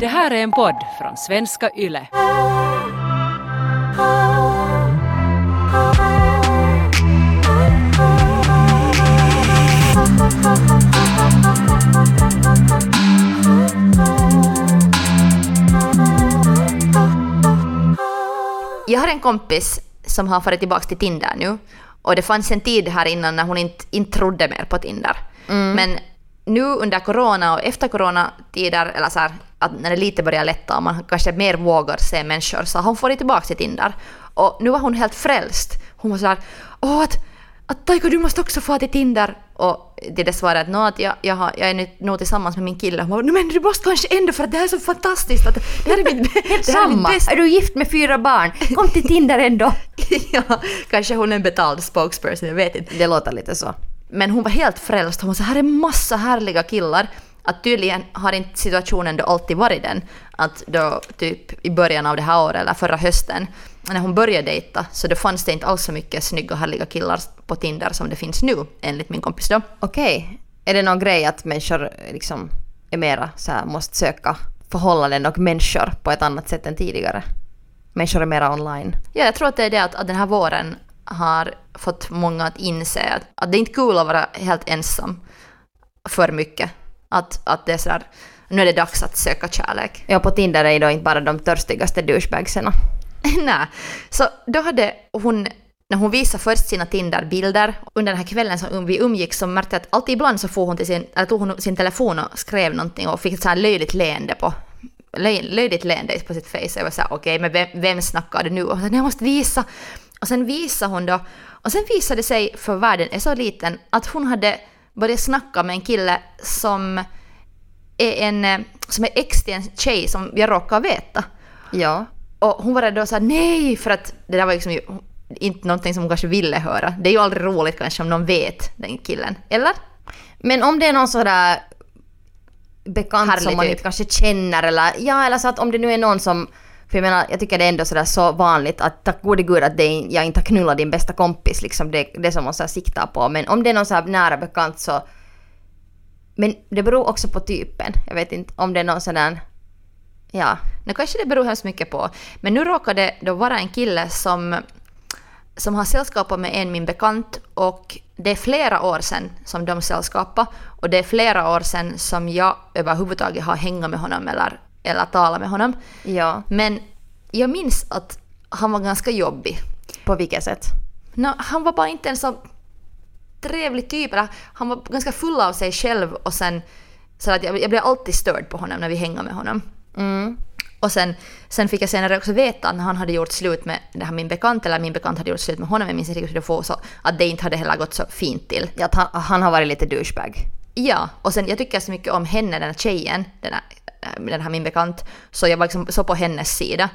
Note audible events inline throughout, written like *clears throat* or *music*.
Det här är en podd från svenska YLE. Jag har en kompis som har farit tillbaka till Tinder nu. Och det fanns en tid här innan när hon inte, inte trodde mer på Tinder. Men nu under corona och efter coronatider, eller så här, att när det lite börjar lätta och man kanske mer vågar se människor, så har hon farit tillbaka till Tinder. Och nu var hon helt frälst. Hon var så här, åh att, att Taiko du måste också få till Tinder. Och till det svarade att, "Nå, att jag, jag, har, jag är nu nog tillsammans med min kille. Hon bara, "Nej, men du måste kanske ändå för att det här är så fantastiskt. Att det här är mitt, *laughs* det här är mitt bästa Är du gift med fyra barn? Kom till Tinder ändå. *laughs* ja, kanske hon är en betald spokesperson, jag vet inte. Det låter lite så. Men hon var helt frälst. Hon sa här är massa härliga killar. Att tydligen har inte situationen då alltid varit den. Att då typ i början av det här året eller förra hösten när hon började dejta så då fanns det inte alls så mycket snygga och härliga killar på Tinder som det finns nu enligt min kompis då. Okej. Är det någon grej att människor liksom är mera så här, måste söka förhållanden och människor på ett annat sätt än tidigare? Människor är mera online. Ja, jag tror att det är det att, att den här våren har fått många att inse att, att det är inte kul att vara helt ensam för mycket. Att, att det är sådär, nu är det dags att söka kärlek. Ja, på Tinder är då inte bara de törstigaste douchebagserna. *laughs* Nej. Så då hade hon, när hon visade först sina Tinder-bilder, under den här kvällen som vi umgicks så märkte jag att alltid ibland så får hon till sin, eller tog hon sin telefon och skrev någonting och fick ett så här löjligt leende på löj- löjligt leende på sitt face. Jag var såhär, okej, men vem, vem snackar det nu? Och så, jag måste visa. Och sen visade hon då, och sen visade det sig, för världen är så liten, att hon hade börjat snacka med en kille som är en, eh, som är ex till en tjej som jag råkar veta. Ja. Och hon var då såhär nej, för att det där var liksom ju inte någonting som hon kanske ville höra. Det är ju aldrig roligt kanske om någon vet den killen. Eller? Men om det är någon sådär bekant Härlig som man typ. inte kanske känner eller ja, eller så att om det nu är någon som för jag menar, jag tycker det är ändå sådär så vanligt att tack gode gud att det jag inte har knullat din bästa kompis liksom, det, det som man så siktar på. Men om det är någon så här nära bekant så... Men det beror också på typen. Jag vet inte om det är någon sån där... Ja. Nu kanske det beror hemskt mycket på. Men nu råkar det då vara en kille som, som har sällskapat med en min bekant och det är flera år sedan som de sällskapade och det är flera år sedan som jag överhuvudtaget har hängt med honom eller, eller talat med honom. Ja. Men jag minns att han var ganska jobbig. På vilket sätt? Nå, han var bara inte en så trevlig typ. Han var ganska full av sig själv och sen så att jag, jag blev alltid störd på honom när vi hängde med honom. Mm. Och sen, sen fick jag senare också veta att när han hade gjort slut med det här min bekant, eller min bekant hade gjort slut med honom, jag minns inte riktigt hur det får så, att det inte hade heller gått så fint till. Ja, han, han har varit lite douchebag. Ja, och sen jag tycker så mycket om henne, den här tjejen, den här, eh, den här min bekant, så jag var liksom så på hennes sida.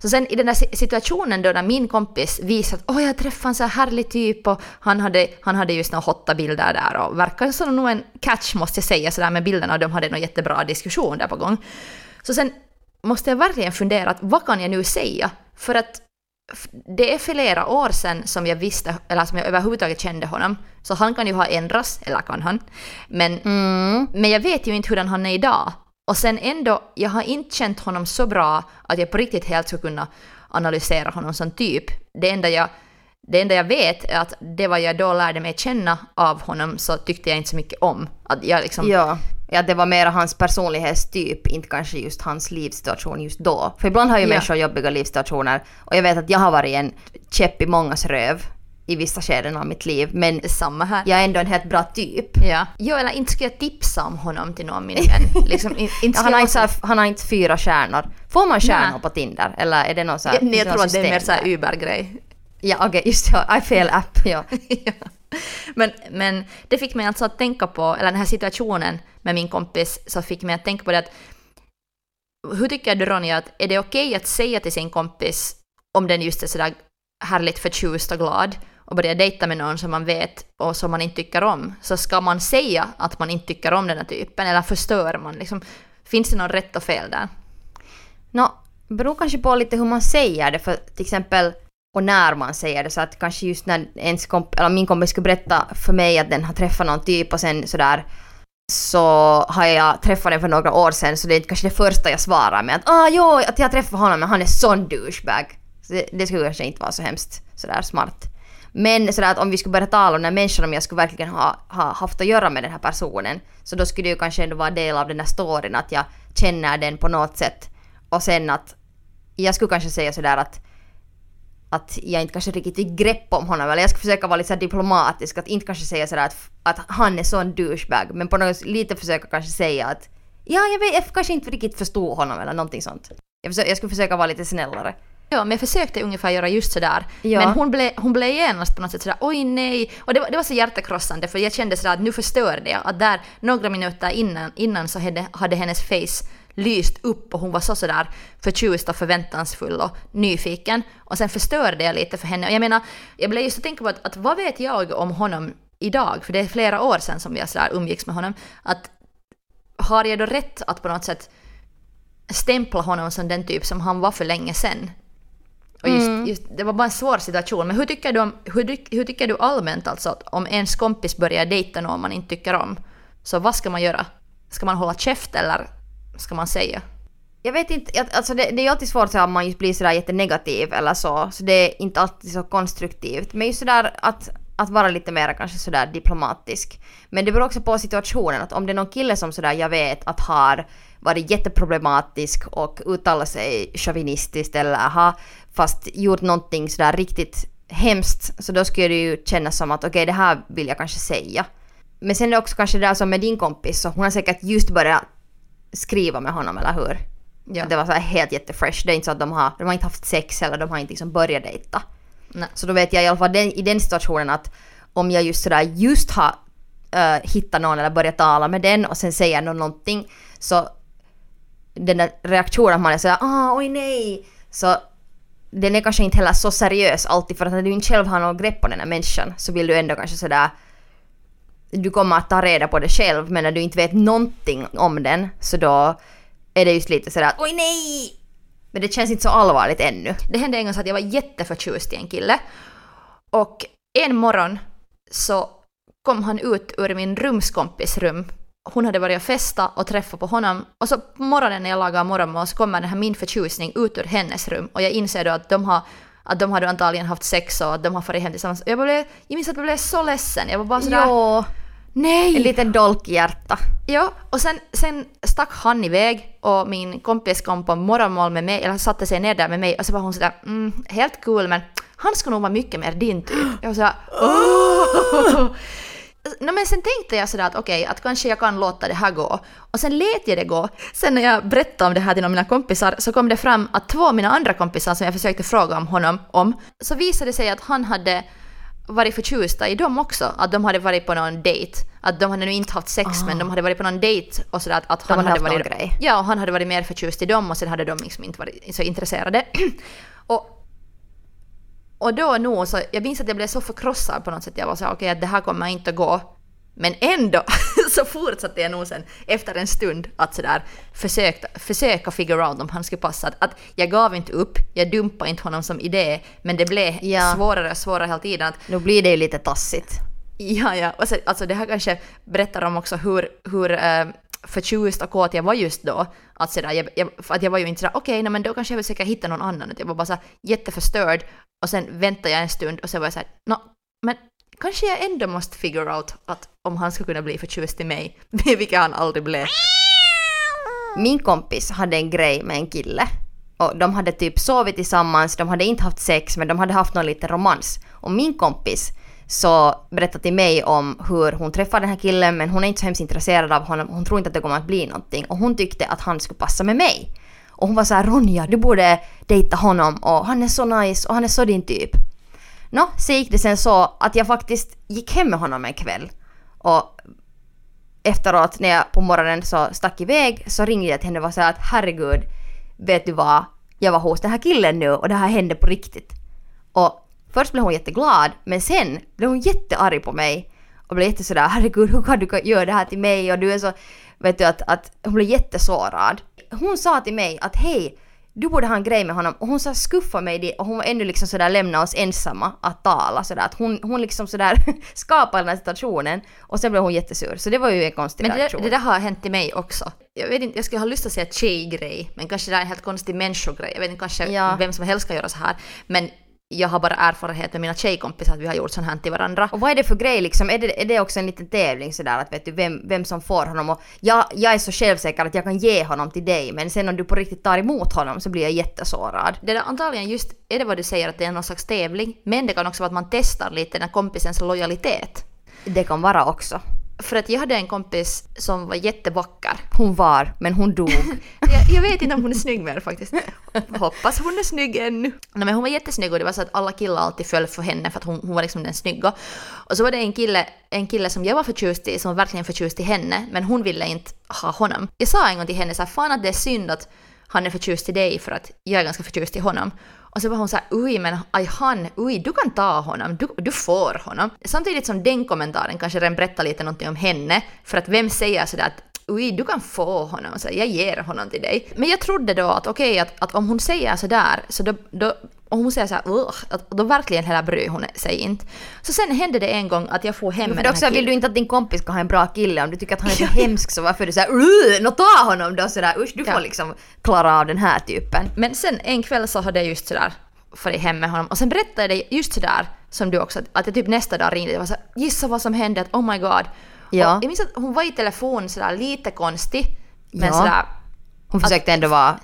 Så sen i den här situationen då när min kompis visade att åh jag träffade en så här härlig typ och han hade, han hade just några hotta bilder där och verkar som nog en catch måste jag säga sådär med bilderna och de hade någon jättebra diskussion där på gång. Så sen måste jag verkligen fundera att vad kan jag nu säga? För att det är flera år sedan som jag visste, eller som jag överhuvudtaget kände honom. Så han kan ju ha ändrats, eller kan han. Men, Mm. men jag vet ju inte hur han är idag. Och sen ändå, jag har inte känt honom så bra att jag på riktigt helt skulle kunna analysera honom som typ. Det enda jag, det enda jag vet är att det vad jag då lärde mig känna av honom så tyckte jag inte så mycket om. Att jag liksom, Ja. Ja, det var mer hans personlighetstyp, inte kanske just hans livssituation just då. För ibland har ju Ja. människor jobbiga livssituationer och jag vet att jag har varit en käpp i mångas röv i vissa skeden av mitt liv. Men samma här. jag är ändå en helt bra typ. Ja. Jo, eller inte skulle jag tipsa om honom till någon min *laughs* vän. Liksom, in, inte Ja, han, har inte, här, han har inte fyra stjärnor. Får man stjärnor Nej. på Tinder? Eller är det någon så här, Ja, nej, jag tror att det är mer så här? Uber-grej. Ja, okej, just det. I fel app. Ja. *laughs* ja men, men det fick mig alltså att tänka på, eller den här situationen med min kompis, så fick mig att tänka på det att hur tycker du Ronja, att är det okej att säga till sin kompis om den just är sådär härligt förtjust och glad och börja dejta med någon som man vet och som man inte tycker om, så ska man säga att man inte tycker om den här typen eller förstör man liksom? Finns det någon rätt och fel där? Nå, beror kanske på lite hur man säger det. För till exempel, och när man säger det. Så att kanske just när ens komp- eller min kompis skulle berätta för mig att den har träffat någon typ och sen sådär så har jag träffat den för några år sedan så det är inte kanske det första jag svarar med att ah jo, att jag träffade honom men han är sån douchebag. Så det, det skulle kanske inte vara så hemskt sådär smart. Men sådär att om vi skulle börja tala om den här människan, om jag skulle verkligen ha, ha haft att göra med den här personen, så då skulle det ju kanske ändå vara del av den här storyn att jag känner den på något sätt. Och sen att jag skulle kanske säga sådär att att jag inte kanske riktigt fick grepp om honom, eller jag ska försöka vara lite diplomatisk, att inte kanske säga sådär att, att han är sån douchebag, men på något lite försöka kanske säga att ja, jag, vet, jag kanske inte riktigt förstod honom eller någonting sånt. Jag, försöker, jag skulle försöka vara lite snällare. Ja, men jag försökte ungefär göra just sådär. Ja. Men hon blev, hon blev genast på något sätt sådär oj nej. Och det var, det var så hjärtekrossande för jag kände sådär att nu förstörde jag. Att där några minuter innan, innan så hade, hade hennes face lyst upp och hon var så sådär förtjust och förväntansfull och nyfiken. Och sen förstörde jag lite för henne. Och jag menar, jag blev just att tänka på att, att vad vet jag om honom idag? För det är flera år sedan som jag sådär umgicks med honom. Att har jag då rätt att på något sätt stämpla honom som den typ som han var för länge sedan? Och just, Mm. just, det var bara en svår situation. Men hur tycker du, om, hur, hur tycker du allmänt alltså att om ens kompis börjar dejta någon man inte tycker om? Så vad ska man göra? Ska man hålla käft eller ska man säga? Jag vet inte, alltså det, det är ju alltid svårt så att man just blir sådär jättenegativ eller så, så det är inte alltid så konstruktivt. Men just sådär att, att vara lite mer kanske sådär diplomatisk. Men det beror också på situationen, att om det är någon kille som sådär jag vet att har varit jätteproblematisk och uttalat sig chauvinistiskt eller har fast gjort någonting sådär riktigt hemskt, så då skulle det ju kännas som att okej det här vill jag kanske säga. Men sen är det också kanske det där som med din kompis, så hon har säkert just börjat skriva med honom, eller hur? Ja. Det var så helt jättefresh. Det är inte så att de har, de har inte haft sex eller de har inte liksom börjat dejta. Nej. Så då vet jag i alla fall den, i den situationen att om jag just sådär just har uh, hittat någon eller börjat tala med den och sen säger någon någonting så den där reaktionen att man är sådär ah oj nej så den är kanske inte heller så seriös alltid för att när du inte själv har något grepp på den här människan så vill du ändå kanske sådär du kommer att ta reda på det själv men när du inte vet någonting om den så då är det just lite sådär att oj nej! Men det känns inte så allvarligt ännu. Det hände en gång så att jag var jätteförtjust i en kille. Och en morgon så kom han ut ur min rumskompis rum. Hon hade varit och festa och träffat på honom. Och så på morgonen när jag lagar morgonmat så kommer den här min förtjusning ut ur hennes rum. Och jag inser då att de har att de hade antagligen haft sex och att de har farit hem tillsammans. Jag, blev, jag minns att jag blev så ledsen. Jag var bara sådär... Jo, Nej! en liten dolk i hjärta. Ja, och sen, sen stack han iväg och min kompis kom på morgonmål med mig, eller satte sig ner där med mig och så var hon sådär mm, helt cool men han skulle nog vara mycket mer din typ. Jag var sådär åh! *gasps* *laughs* No, men sen tänkte jag sådär att okej, att kanske jag kan låta det här gå. Och sen lät jag det gå. Sen när jag berättade om det här till mina kompisar så kom det fram att två av mina andra kompisar som jag försökte fråga om honom om, så visade det sig att han hade varit förtjusta i dem också. Att de hade varit på någon dejt. Att de hade nu inte haft sex men de hade varit på någon dejt och sådär att, att han hade hade varit... någon grej. Ja, och han hade varit mer förtjust i dem och sen hade de liksom inte varit så intresserade. *clears throat* och, och då nog så, jag minns att jag blev så förkrossad på något sätt. Jag var så okej att det här kommer inte att gå. Men ändå *laughs* så fortsatte jag nog sen efter en stund att sådär försöka, försöka figure out om han skulle passa. Att, att jag gav inte upp, jag dumpade inte honom som idé, men det blev Ja. svårare och svårare hela tiden. Att, Nu blir det ju lite tassigt. Ja, ja. Och sen, alltså det här kanske berättar om också hur, hur eh, förtjust och kåt jag var just då. Att, sådär, jag, jag, för att jag var ju inte sådär, okej, okay, men då kanske jag vill försöka hitta någon annan. Att jag var bara såhär jätteförstörd. Och sen väntade jag en stund och sen var jag såhär, nå, men kanske jag ändå måste figure out att om han ska kunna bli förtjust i mig, *laughs* vilket han aldrig blev. Min kompis hade en grej med en kille. Och de hade typ sovit tillsammans, de hade inte haft sex men de hade haft någon liten romans. Och min kompis så berättade till mig om hur hon träffade den här killen men hon är inte så hemskt intresserad av honom. Hon tror inte att det kommer att bli någonting. Och hon tyckte att han skulle passa med mig. Och hon var så här Ronja, du borde dejta honom och han är så nice och han är så din typ. Nå, så gick det sen så att jag faktiskt gick hem med honom en kväll. Och efteråt när jag på morgonen så stack iväg så ringde jag till henne och var så här att herregud, vet du vad? Jag var hos den här killen nu och det här hände på riktigt. Och först blev hon jätteglad men sen blev hon jättearg på mig och blev jätte sådär herregud hur kan du göra det här till mig och du är så, vet du att, att hon blev jättesårad. Hon sa till mig att hej, du borde ha en grej med honom. Och hon så här skuffade mig dit och hon var ännu liksom sådär lämna oss ensamma att tala sådär. Att hon, hon liksom sådär *laughs* skapade den här situationen och sen blev hon jättesur. Så det var ju en konstig Men det, reaktion. det där har hänt till mig också. Jag vet inte, jag skulle ha lust att säga tjejgrej, men kanske det är en helt konstig människogrej. Jag vet inte, kanske Ja. vem som helst ska göra så här. Men jag har bara erfarenhet med mina tjejkompisar att vi har gjort sånt här till varandra. Och vad är det för grej liksom? Är det, är det också en liten tävling sådär att vet du vem, vem som får honom? Och jag, jag är så självsäker att jag kan ge honom till dig men sen om du på riktigt tar emot honom så blir jag jättesårad. Det där antagligen just är det vad du säger att det är någon slags tävling, men det kan också vara att man testar lite den här kompisens lojalitet. Det kan vara också. För att jag hade en kompis som var jättevacker. Hon var, men hon dog. *laughs* Jag, jag vet inte om hon är snygg mer faktiskt. Hoppas hon är snygg ännu. Nej, men hon var jättesnygg och det var så att alla killar alltid föll för henne för att hon, hon var liksom den snygga. Och så var det en kille, en kille som jag var förtjust i, som var verkligen förtjust i henne, men hon ville inte ha honom. Jag sa en gång till henne så här, fan att det är synd att han är förtjust i dig för att jag är ganska förtjust i honom. Och så var hon så här, oj men aj han, oj du kan ta honom, du, du får honom. Samtidigt som den kommentaren kanske redan berättar lite någonting om henne, för att vem säger sådär att oj du kan få honom, så jag ger honom till dig. Men jag trodde då att okej att, att om hon säger sådär, så då, då om hon säger såhär att då verkligen hela bryr hon sig inte. Så sen hände det en gång att jag får hem För med den också här vill killen. du inte att din kompis ska ha en bra kille om du tycker att han är så *laughs* hemsk så varför är du såhär "Ugh, nå ta honom då sådär usch du får Ja. liksom klara av den här typen. Men sen en kväll så hade jag just sådär farit hem med honom och sen berättade jag just sådär som du också, att jag typ nästa dag ringde och var såhär gissa vad som hände, att oh my god. Ja. Och jag minns att hon var i telefon sådär lite konstig, men Ja. sådär Hon försökte ändå vara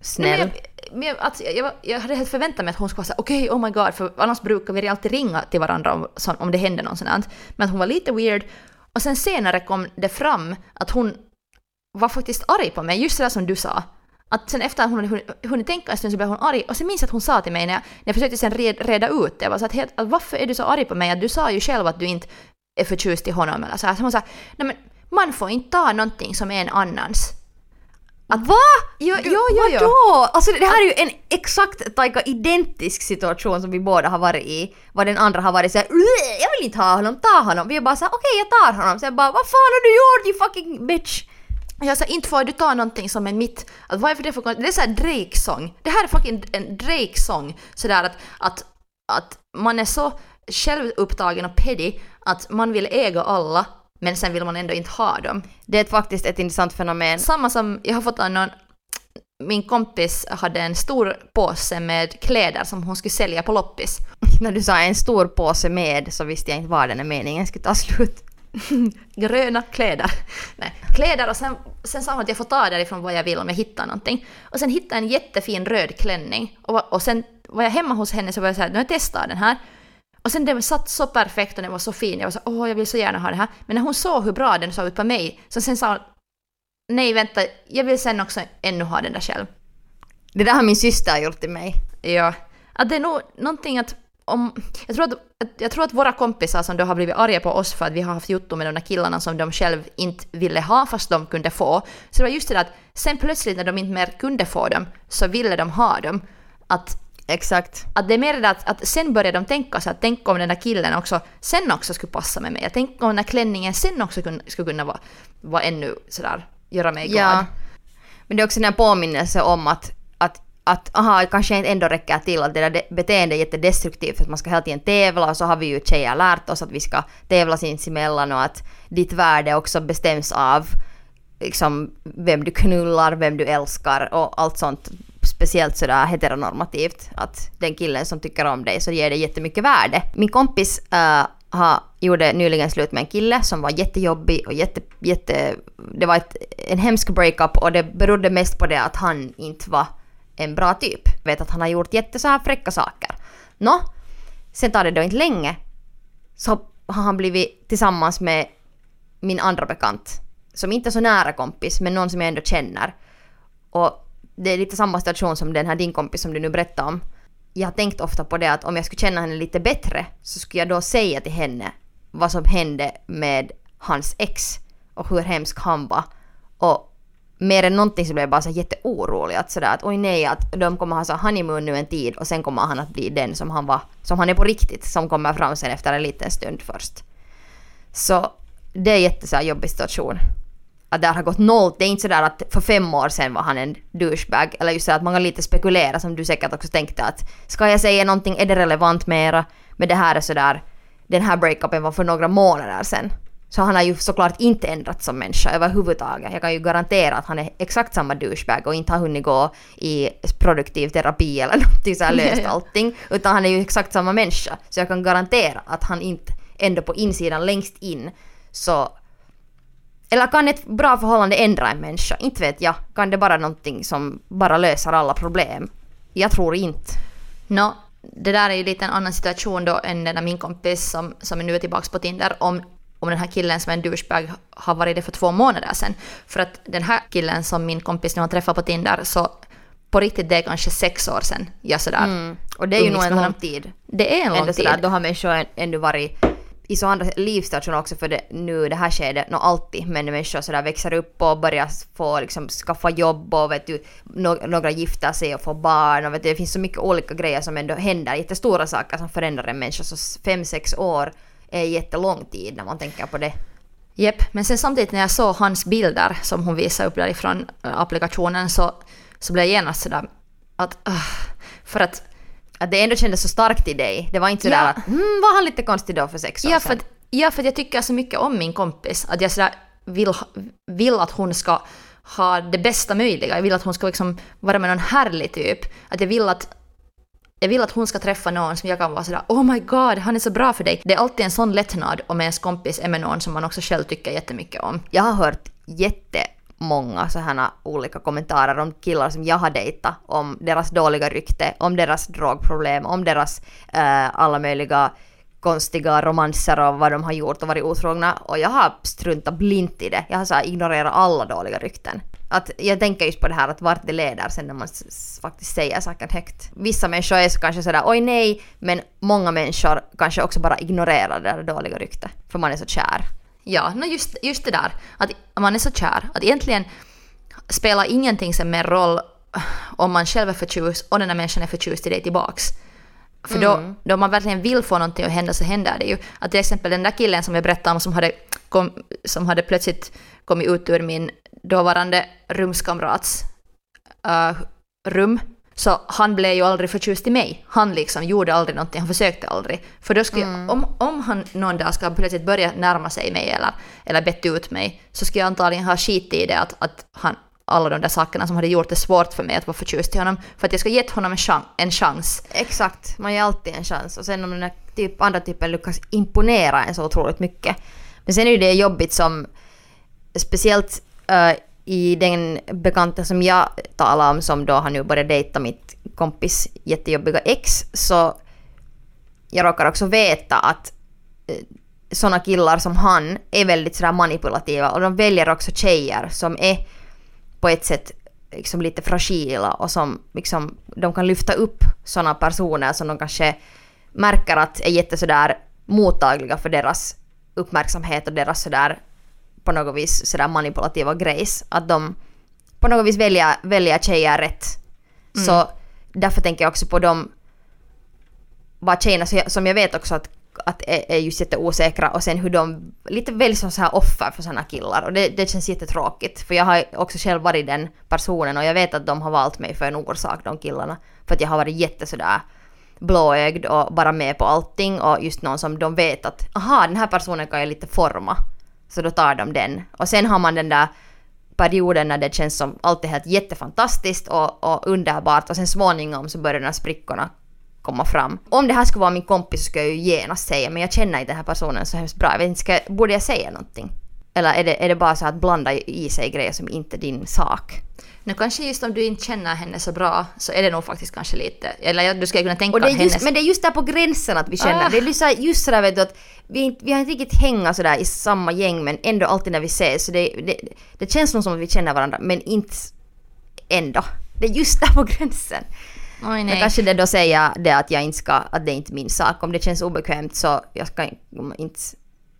snäll. Men jag, men jag, att jag, jag hade helt förväntat mig att hon skulle säga okej, oh my god, för annars brukar vi alltid ringa till varandra om, om det händer något sånt. Men att hon var lite weird. Och sen senare kom det fram att hon var faktiskt arg på mig, just det där som du sa. Att sen efter att hon hade hunnit, tänka en stund så blev hon arg. Och sen minns jag att hon sa till mig när jag, när jag försökte sen red, reda ut det, jag var så att, helt, att varför är du så arg på mig? Att du sa ju själv att du inte är förtjust i honom. Eller så här. Så hon sa, nej men man får inte ta någonting som är en annans. Att va? Jo, jo, jo, jo. Vadå? Alltså det här är ju en exakt taika identisk situation som vi båda har varit i. Vad den andra har varit såhär "Ugh, jag vill inte ha honom, ta honom. Vi är bara såhär okej jag tar honom. Jag bara vad fan har du gjort you fucking bitch? Jag sa inte får du ta någonting som är mitt. Att vad är för det för Det är såhär Drake-sång. Det här är fucking en Drake-sång. Sådär att, att, att man är så självupptagen och petty att man vill äga alla men sen vill man ändå inte ha dem. Det är faktiskt ett intressant fenomen. Samma som jag har fått av någon min kompis hade en stor påse med kläder som hon skulle sälja på loppis. *laughs* När du sa en stor påse med så visste jag inte var den här meningen skulle ta slut. *laughs* gröna kläder. Nej, kläder och sen, sen sa hon att jag får ta därifrån vad jag vill om jag hittar någonting. Och sen hittade jag en jättefin röd klänning. Och, och sen var jag hemma hos henne så var jag såhär, nu har jag testat den här. Och sen den satt så perfekt och den var så fin. Jag var så åh jag vill så gärna ha det här. Men när hon såg hur bra den såg ut på mig, så sen sa hon, nej vänta, jag vill sen också ännu ha den där själv. Det där har min syster gjort till mig. Ja, att det är nog någonting att om, jag, tror att, jag tror att våra kompisar som då har blivit arga på oss för att vi har haft jotto med de där killarna som de själv inte ville ha fast de kunde få. Så det var just det där att sen plötsligt när de inte mer kunde få dem så ville de ha dem. Att, Exakt. att det är mer det att, att sen började de tänka så att tänk om den där killen också sen också skulle passa med mig. Tänk om den där klänningen sen också kun, skulle kunna vara, vara ännu sådär, göra mig glad. Ja. Men det är också en här påminnelse om att, att, att aha, kanske inte ändå räcker till att det där de- beteendet är jättedestruktivt för att man ska hela tiden tävla och så har vi ju tjejer lärt oss att vi ska tävla sinsemellan och att ditt värde också bestäms av liksom, vem du knullar, vem du älskar och allt sånt. Speciellt sådär heteronormativt. Att den killen som tycker om dig så ger det jättemycket värde. Min kompis uh, ha, gjorde nyligen slut med en kille som var jättejobbig och jätte, jätte, det var ett, en hemsk breakup och det berodde mest på det att han inte var en bra typ. Jag vet att han har gjort jätte så här fräcka saker. Nå, sen tar det då inte länge så har han blivit tillsammans med min andra bekant som inte är så nära kompis men någon som jag ändå känner. Och det är lite samma situation som den här din kompis som du nu berättade om. Jag har tänkt ofta på det att om jag skulle känna henne lite bättre så skulle jag då säga till henne vad som hände med hans ex och hur hemsk han var. Och mer än någonting så blev jag bara så jätteorolig att sådär att oj nej att de kommer ha så honeymoon nu en tid och sen kommer han att bli den som han var, som han är på riktigt, som kommer fram sen efter en liten stund först. Så det är jätte så jobbig situation att det har gått noll. Det är inte sådär att för fem år sedan var han en douchebag. Eller just så att man kan lite spekulera som du säkert också tänkte att ska jag säga någonting, är det relevant mera? Men det här är sådär, den här breakupen var för några månader sedan. Så han har ju såklart inte ändrats som människa överhuvudtaget. Jag kan ju garantera att han är exakt samma douchebag och inte har hunnit gå i produktiv terapi eller *laughs* någonting så här löst allting. Utan han är ju exakt samma människa. Så jag kan garantera att han inte ändå på insidan längst in så eller kan ett bra förhållande ändra en människa? Inte vet jag. Kan det bara någonting som bara löser alla problem? Jag tror inte. Nå, det där är ju lite en annan situation då än den där min kompis som, som nu är tillbaka på Tinder om, om den här killen som är en douchebag har varit det för två månader sedan. För att den här killen som min kompis nu har träffat på Tinder så på riktigt det är kanske sex år sedan jag sådär Mm. Och det är ju nog en lång tid. Det är en lång Ändå tid. sådär, då har människor ännu varit i så andra livsstationer också för det, nu det här skedet, nå alltid, men människor sådär växer upp och börjar få liksom skaffa jobb och vet du, no, några gifter sig och får barn och vet du, det finns så mycket olika grejer som ändå händer, jättestora saker som förändrar en människa så fem, sex år är jättelång tid när man tänker på det. Jep, men sen samtidigt när jag såg hans bilder som hon visade upp därifrån eh, applikationen så, så blev jag genast sådär att... Uh, för att... Att det ändå kändes så starkt i dig. Det var inte sådär Ja. att mm, var han lite konstig då för sex år Ja för, sedan? att, ja, för jag tycker så mycket om min kompis. Att jag sådär vill, vill att hon ska ha det bästa möjliga. Jag vill att hon ska liksom vara med någon härlig typ. Att jag vill att jag vill att hon ska träffa någon som jag kan vara sådär Oh my god, han är så bra för dig. Det är alltid en sån lättnad om ens kompis är med någon som man också själv tycker jättemycket om. Jag har hört många sådana olika kommentarer om killar som jag har dejtat, om deras dåliga rykte, om deras drogproblem, om deras eh, alla möjliga konstiga romanser och vad de har gjort och varit otrogna. Och jag har struntat blint i det. Jag har så här ignorerat alla dåliga rykten. Att jag tänker just på det här att vart det leder sen när man faktiskt säger saker högt. Vissa människor är så kanske sådär oj nej, men många människor kanske också bara ignorerar det där dåliga ryktet. För man är så kär. Ja, no just, just det där. Att man är så kär. Att egentligen spelar ingenting som mer roll om man själv är förtjust och den här människan är förtjust i dig tillbaks. För då, då man verkligen vill få någonting att hända så händer det ju. Att till exempel den där killen som jag berättade om som hade, kom, som hade plötsligt kommit ut ur min dåvarande rumskamrats äh, rum. Så han blev ju aldrig förtjust i mig. Han liksom gjorde aldrig någonting, han försökte aldrig. För då skulle jag, om, om han någon dag ska plötsligt börja närma sig mig eller, eller bett ut mig så skulle jag antagligen ha skit i det att, att han, alla de där sakerna som hade gjort det svårt för mig att vara förtjust i honom. För att jag ska gett honom en chans. En chans. Exakt, man ger alltid en chans. Och sen om den här typ, andra typen lyckas imponera en så otroligt mycket. Men sen är det jobbigt som, speciellt eh, i den bekanta som jag talar om som då har nu börjat dejta mitt kompis jättejobbiga ex, så jag råkar också veta att eh, såna killar som han är väldigt sådär manipulativa och de väljer också tjejer som är på ett sätt liksom lite fragila och som liksom, de kan lyfta upp såna personer som de kanske märker att är jätte sådär mottagliga för deras uppmärksamhet och deras sådär på något vis sådär manipulativa grejs. Att de på något vis väljer, väljer tjejer rätt. Så därför tänker jag också på de bara tjejerna som jag vet också att, att är, är just jätteosäkra och sen hur de lite väljs som så här offer för sådana killar och det, det känns jättetråkigt för jag har också själv varit den personen och jag vet att de har valt mig för en orsak de killarna för att jag har varit jätte sådär blåögd och bara med på allting och just någon som de vet att aha den här personen kan jag lite forma så då tar de den och sen har man den där perioden när det känns som allt är helt jättefantastiskt och, och underbart och sen småningom så börjar de här sprickorna komma fram. Om det här skulle vara min kompis så skulle jag ju genast säga men jag känner inte den här personen så hemskt bra. Jag vet inte, ska, borde jag säga någonting? Eller är det, är det bara så att blanda i sig grejer som inte är din sak? Nu kanske just om du inte känner henne så bra så är det nog faktiskt kanske lite, eller du skulle kunna tänka Och det är hennes... men det är just där på gränsen att vi känner. Ah. Det är just, just sådär vet du att vi, inte, vi har inte riktigt hänga sådär i samma gäng men ändå alltid när vi ses. Så det, det, det känns nog som att vi känner varandra men inte ändå. Det är just där på gränsen. Oj nej. kanske det då säger det att jag inte ska, att det är inte min sak. Om det känns obekvämt så jag ska inte...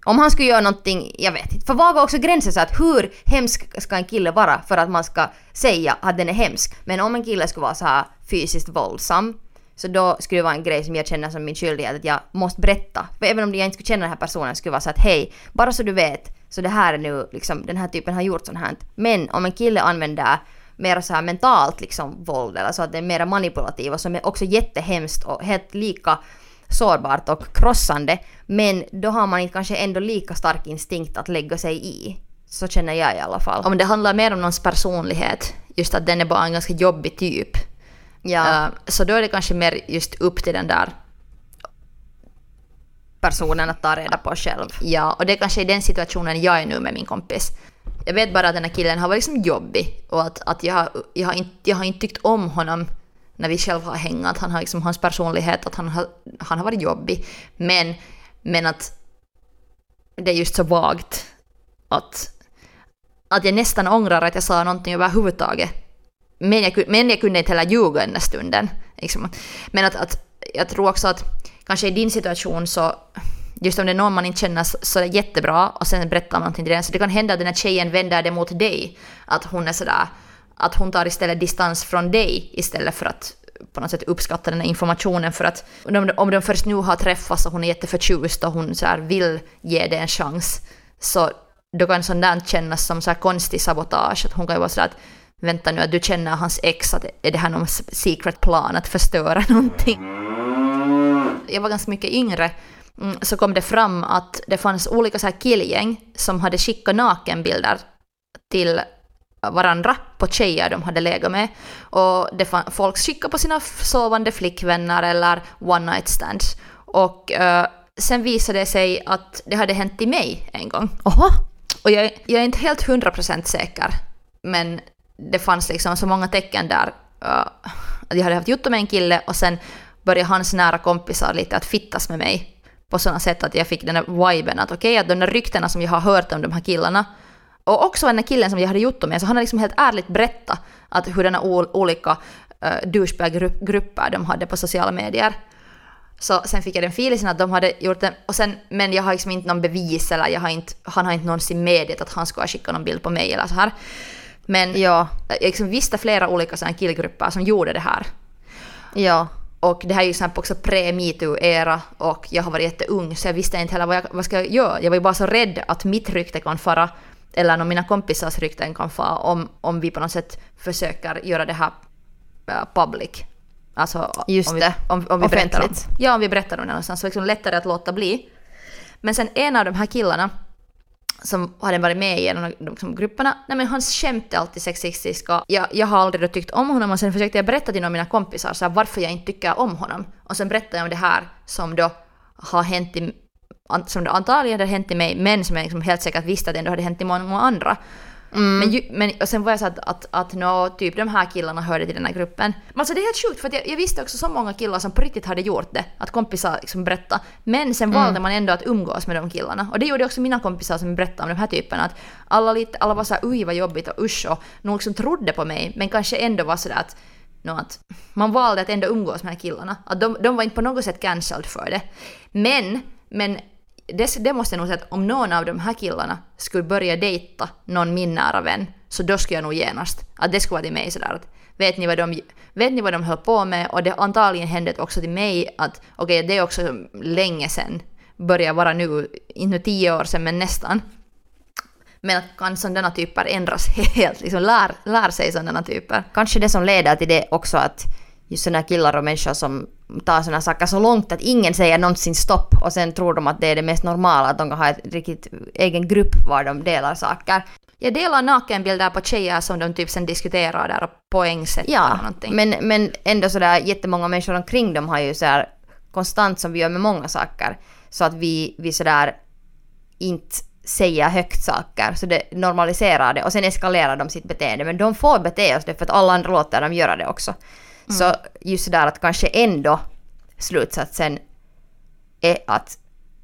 Om han skulle göra någonting, jag vet inte. För var går också gränsen så att hur hemsk ska en kille vara för att man ska säga att den är hemsk. Men om en kille skulle vara så här fysiskt våldsam så då skulle det vara en grej som jag känner som min skyldighet att jag måste berätta. För även om jag inte skulle känna den här personen skulle det vara så att hej, bara så du vet så det här är nu liksom, den här typen har gjort sånt här. Men om en kille använder mer så här mentalt liksom våld eller så att det är mer manipulativa som är också jättehemskt och helt lika sårbart och krossande. Men då har man inte kanske ändå lika stark instinkt att lägga sig i. Så känner jag i alla fall. Om det handlar mer om någons personlighet, just att den är bara en ganska jobbig typ. Ja. Uh, så då är det kanske mer just upp till den där personen att ta reda på själv. Ja, och det är kanske i den situationen jag är nu med min kompis. Jag vet bara att den här killen har varit liksom jobbig och att, att jag, har, jag, har inte, jag har inte tyckt om honom när vi själva har hängat, Han har liksom hans personlighet, att han har, han har varit jobbig. Men, men att det är just så vagt att, att jag nästan ångrar att jag sa någonting överhuvudtaget. Men jag, men jag kunde inte heller ljuga den där stunden. Liksom. Men att, att jag tror också att kanske i din situation så just om det är någon man inte känner så, så är det jättebra och sen berättar man någonting till den. Så det kan hända att den här tjejen vänder det mot dig. Att hon är sådär, att hon tar istället distans från dig istället för att på något sätt uppskatta den här informationen för att om de, om de först nu har träffats och hon är jätteförtjust och hon så vill ge det en chans så då kan sånt där kännas som så här konstig sabotage. Att hon kan ju vara sådär att vänta nu att du känner hans ex, att är det här någon secret plan att förstöra *laughs* någonting? Jag var ganska mycket yngre mm, så kom det fram att det fanns olika så här killgäng som hade skickat nakenbilder till varandra på tjejer de hade legat med. Och det fann, folk skickade på sina sovande flickvänner eller one night stands. Och uh, sen visade det sig att det hade hänt i mig en gång. Oho. Och jag, jag är inte helt hundra procent säker, men det fanns liksom så många tecken där. Uh, att jag hade haft gjort med en kille och sen började hans nära kompisar lite att fittas med mig på sådana sätt att jag fick den där viben att okej, okay, att de där ryktena som jag har hört om de här killarna och också den där killen som jag hade gjort med, så han har liksom helt ärligt berättat att hurdana olika uh, douchebag-grupper de hade på sociala medier. Så sen fick jag den feelingen att de hade gjort det, och sen, men jag har liksom inte någon bevis eller jag har inte, han har inte någonsin medgett att han skulle ha skickat någon bild på mig eller så här. Men ja. jag liksom visste flera olika sådana killgrupper som gjorde det här. Ja. Och det här är ju också pre-metoo-era och jag har varit jätteung så jag visste inte heller vad, jag, vad ska jag göra. Jag var ju bara så rädd att mitt rykte kan fara eller om mina kompisars rykten kan fara om, om vi på något sätt försöker göra det här uh, public. Alltså Just om vi, det, om, om vi offentligt. Berättar om, ja, om vi berättar om det någonstans så liksom lättare att låta bli. Men sen en av de här killarna som hade varit med i en av de liksom, grupperna, nej men hans skämt är alltid sexistiska. Jag, jag har aldrig tyckt om honom och sen försökte jag berätta till några av mina kompisar så här, varför jag inte tycker om honom. Och sen berättade jag om det här som då har hänt i, som då antagligen hade hänt i mig, men som jag liksom helt säkert visste att det ändå hade hänt i många andra. Mm. Men, ju, men och sen var jag så att, att, att no, typ de här killarna hörde till den här gruppen. Men alltså det är helt sjukt för jag, jag, visste också så många killar som på riktigt hade gjort det. Att kompisar liksom berättade. Men sen mm. valde man ändå att umgås med de killarna. Och det gjorde också mina kompisar som berättade om de här typerna. Att alla, lite, alla var såhär oj vad jobbigt och usch och någon liksom trodde på mig. Men kanske ändå var sådär att no, att man valde att ändå umgås med de här killarna. Att de, de var inte på något sätt cancelled för det. Men, men det, det måste jag nog säga att om någon av de här killarna skulle börja dejta någon min nära vän, så då skulle jag nog genast, att det skulle vara till mig sådär att vet ni vad de, vet ni vad de höll på med? Och det antagligen hände också till mig att okej, okay, det är också länge sedan, börjar vara nu, inte tio år sedan men nästan. Men att kan sådana typer ändras *laughs* helt, liksom lär, lär sig sådana typer. Kanske det som leder till det också att just sådana killar och människor som tar sådana saker så långt att ingen säger någonsin stopp och sen tror de att det är det mest normala att de kan ha ett riktigt egen grupp var de delar saker. Jag delar nakenbilder på tjejer som de typ sen diskuterar där och poängsätter ja, någonting. Men, men ändå sådär jättemånga människor omkring dem har ju sådär konstant som vi gör med många saker. Så att vi, vi sådär inte säger högt saker, så det normaliserar det och sen eskalerar de sitt beteende. Men de får bete sig det för att alla andra låter dem göra det också. Mm. Så just där att kanske ändå slutsatsen är att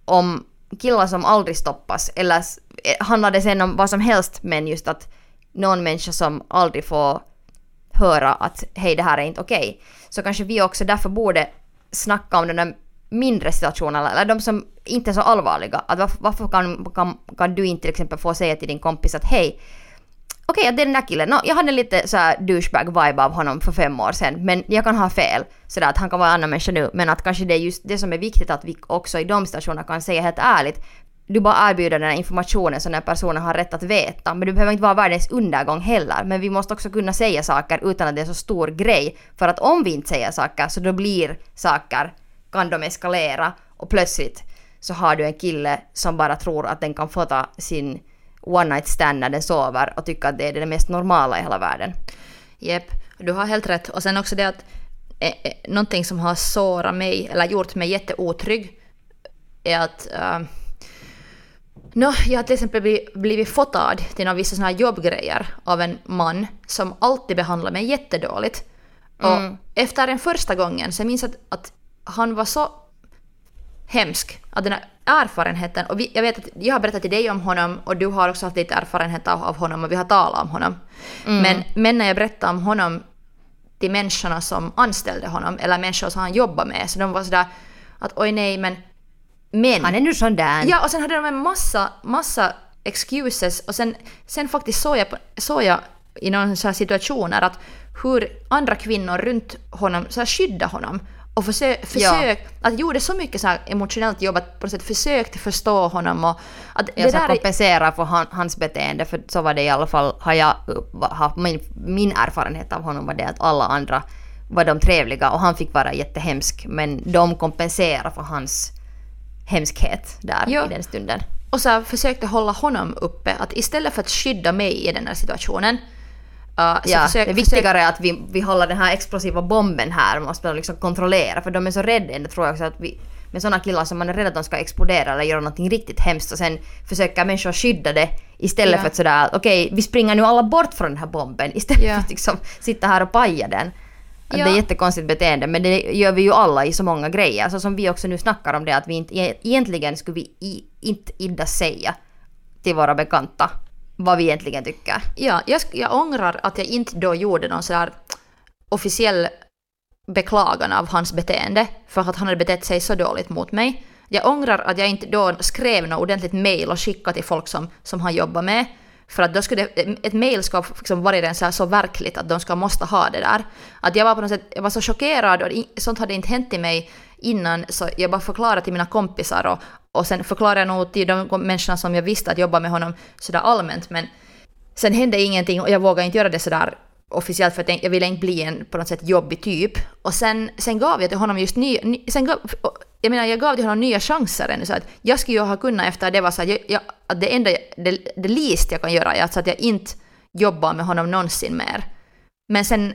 om killar som aldrig stoppas, eller eh, handlar det sen om vad som helst, men just att någon människa som aldrig får höra att hej det här är inte okej, okay, så kanske vi också därför borde snacka om de där mindre situationerna, eller de som inte är så allvarliga. Att varför, varför kan, kan, kan du inte till exempel få säga till din kompis att hej, okej, okay, det är den där killen. No, jag hade lite så douchebag-vibe av honom för fem år sedan, men jag kan ha fel. Sådär att han kan vara en annan människa nu, men att kanske det är just det som är viktigt att vi också i de situationerna kan säga helt ärligt. du bara erbjuder den här informationen som den här personen har rätt att veta. Men du behöver inte vara världens undergång heller. Men vi måste också kunna säga saker utan att det är så stor grej. För att om vi inte säger saker så då blir saker, kan de eskalera och plötsligt så har du en kille som bara tror att den kan få ta sin one night stand när den sover och tycker att det är det mest normala i hela världen. Jep, du har helt rätt. Och sen också det att eh, eh, någonting som har sårat mig eller gjort mig jätteotrygg är att uh, no, jag har till exempel blivit, blivit fotad till några vissa såna här jobbgrejer av en man som alltid behandlar mig jättedåligt. Mm. Och efter den första gången så jag minns att, att han var så hemsk. Att den här erfarenheten, och vi, jag vet att jag har berättat till dig om honom och du har också haft lite erfarenhet av, av honom och vi har talat om honom. Mm. Men, men när jag berättade om honom till människorna som anställde honom eller människor som han jobbade med så de var sådär att oj nej men men. Han är nu sån där. Ja och sen hade de en massa, massa excuses och sen, sen faktiskt såg jag, såg jag i några så här situationer att hur andra kvinnor runt honom så här skyddade honom och försök, försök att gjorde så mycket så emotionellt jobb att på något sätt försökte förstå honom och att Jag ska där kompensera för han, hans beteende, för så var det i alla fall, har jag haft min, min erfarenhet av honom var det att alla andra var de trevliga och han fick vara jättehemsk, men de kompenserar för hans hemskhet där Ja. i den stunden. och så försökte hålla honom uppe att istället för att skydda mig i den här situationen uh, Ja, försök, det viktigare är att vi, vi håller den här explosiva bomben här, måste man liksom kontrollera, för de är så rädda, ändå tror jag också att vi, med sådana killar som man är rädd att de ska explodera eller göra någonting riktigt hemskt och sen försöker människor skydda det istället Ja. för att sådär okej vi springer nu alla bort från den här bomben istället Ja. för att liksom sitta här och paja den. Att Ja. Det är jättekonstigt beteende men det gör vi ju alla i så många grejer. Så som vi också nu snackar om det att vi inte, e- egentligen skulle vi i, inte idda säga till våra bekanta vad vi egentligen tycker. Ja, jag, jag ångrar att jag inte då gjorde någon sådär officiell beklagan av hans beteende för att han hade betett sig så dåligt mot mig. Jag ångrar att jag inte då skrev något ordentligt mail och skickade till folk som, som han jobbar med. För att då skulle ett mail ska liksom varit så, så verkligt att de ska måste ha det där. Att jag var på något sätt, jag var så chockerad och sånt hade inte hänt i mig innan så jag bara förklarade till mina kompisar och, och sen förklarade jag nog till de människorna som jag visste att jobba med honom sådär allmänt men Sen hände ingenting och jag vågade inte göra det sådär officiellt för att jag ville inte bli en på något sätt jobbig typ. Och sen, sen gav jag till honom just ny, ny sen gav, jag menar jag gav till honom nya chanser ännu så att jag skulle ju ha kunnat efter det var så att, jag, jag, att det enda, det, det least jag kan göra är alltså att jag inte jobbar med honom någonsin mer. Men sen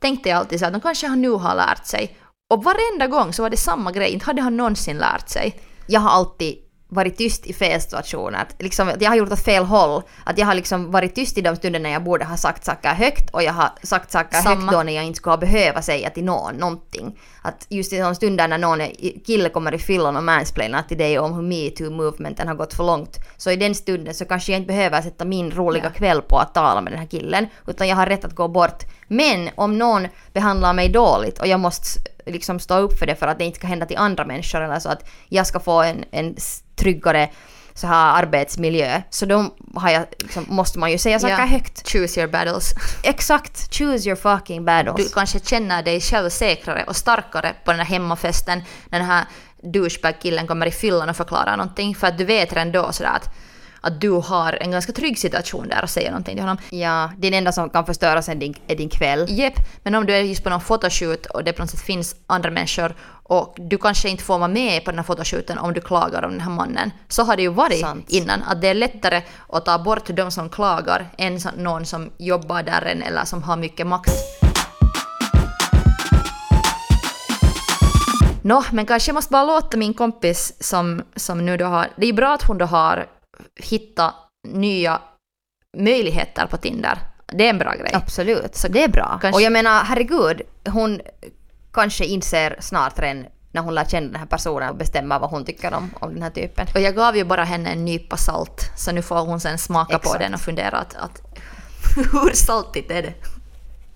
tänkte jag alltid så att de kanske han nu har lärt sig. Och varenda gång så var det samma grej, inte hade han någonsin lärt sig jag har alltid varit tyst i fel situationer. Att liksom, att jag har gjort åt fel håll. Att jag har liksom varit tyst i de stunder när jag borde ha sagt saker högt och jag har sagt saker Samma. högt då när jag inte skulle ha behöva säga till någon någonting. Att just i de stunder när någon är- kille kommer i fyllan och mansplainar till dig om hur metoo-movementen har gått för långt. Så i den stunden så kanske jag inte behöver sätta min roliga Ja. kväll på att tala med den här killen. Utan jag har rätt att gå bort. Men om någon behandlar mig dåligt och jag måste liksom stå upp för det för att det inte ska hända till andra människor eller så att jag ska få en, en tryggare så här arbetsmiljö. Så då har jag, liksom, måste man ju säga saker Ja. högt. Choose your battles. Exakt, choose your fucking Du battles. kanske känner dig själv säkrare och starkare på den här hemmafesten när den här douchebag-killen kommer i fyllan och förklarar någonting för att du vet redan då sådär att, att du har en ganska trygg situation där och säger någonting till honom. Ja, det är det enda som kan förstöra sen din, är din kväll. Jepp, men om du är just på någon fotoshoot och det på något sätt finns andra människor och du kanske inte får vara med på den här fotoshooten om du klagar om den här mannen. Så har det ju varit Sant. innan, att det är lättare att ta bort de som klagar än någon som jobbar där än eller som har mycket makt. Nå, men kanske jag måste bara låta min kompis som, som nu då har... Det är bra att hon då har hittat nya möjligheter på Tinder. Det är en bra grej. Absolut, så det är bra. Kanske- Och jag menar, herregud, hon kanske inser snart redan när hon lär känna den här personen och bestämmer vad hon tycker om, om den här typen. Och jag gav ju bara henne en nypa salt, så nu får hon sen smaka på Exakt. den och fundera att, att *laughs* hur saltigt är det?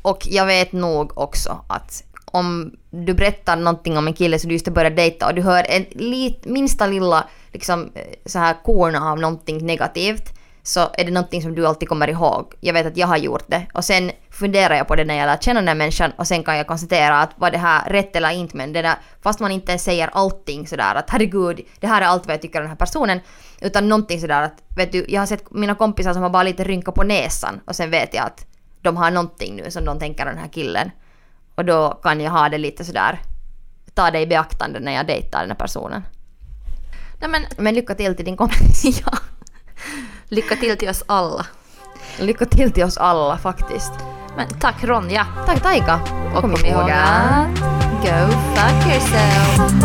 Och jag vet nog också att om du berättar någonting om en kille som du just har börjat dejta och du hör en lit, minsta lilla liksom, eh, så här korn av någonting negativt så är det någonting som du alltid kommer ihåg. Jag vet att jag har gjort det. Och sen funderar jag på det när jag lär känna den här människan och sen kan jag konstatera att var det här rätt eller inte men det där, fast man inte ens säger allting sådär att herregud, det här är allt vad jag tycker om den här personen. Utan någonting sådär att, vet du, jag har sett mina kompisar som har bara lite rynka på näsan och sen vet jag att de har någonting nu som de tänker om den här killen. Och då kan jag ha det lite sådär, ta det i beaktande när jag dejtar den här personen. Nej, men, men lycka till till din kompis. *laughs* ja. Lycka till till oss alla. Lycka till till oss alla faktiskt. Men tack Ronja. Tack Taika. Och kom, kom ihåg att go fuck yourself.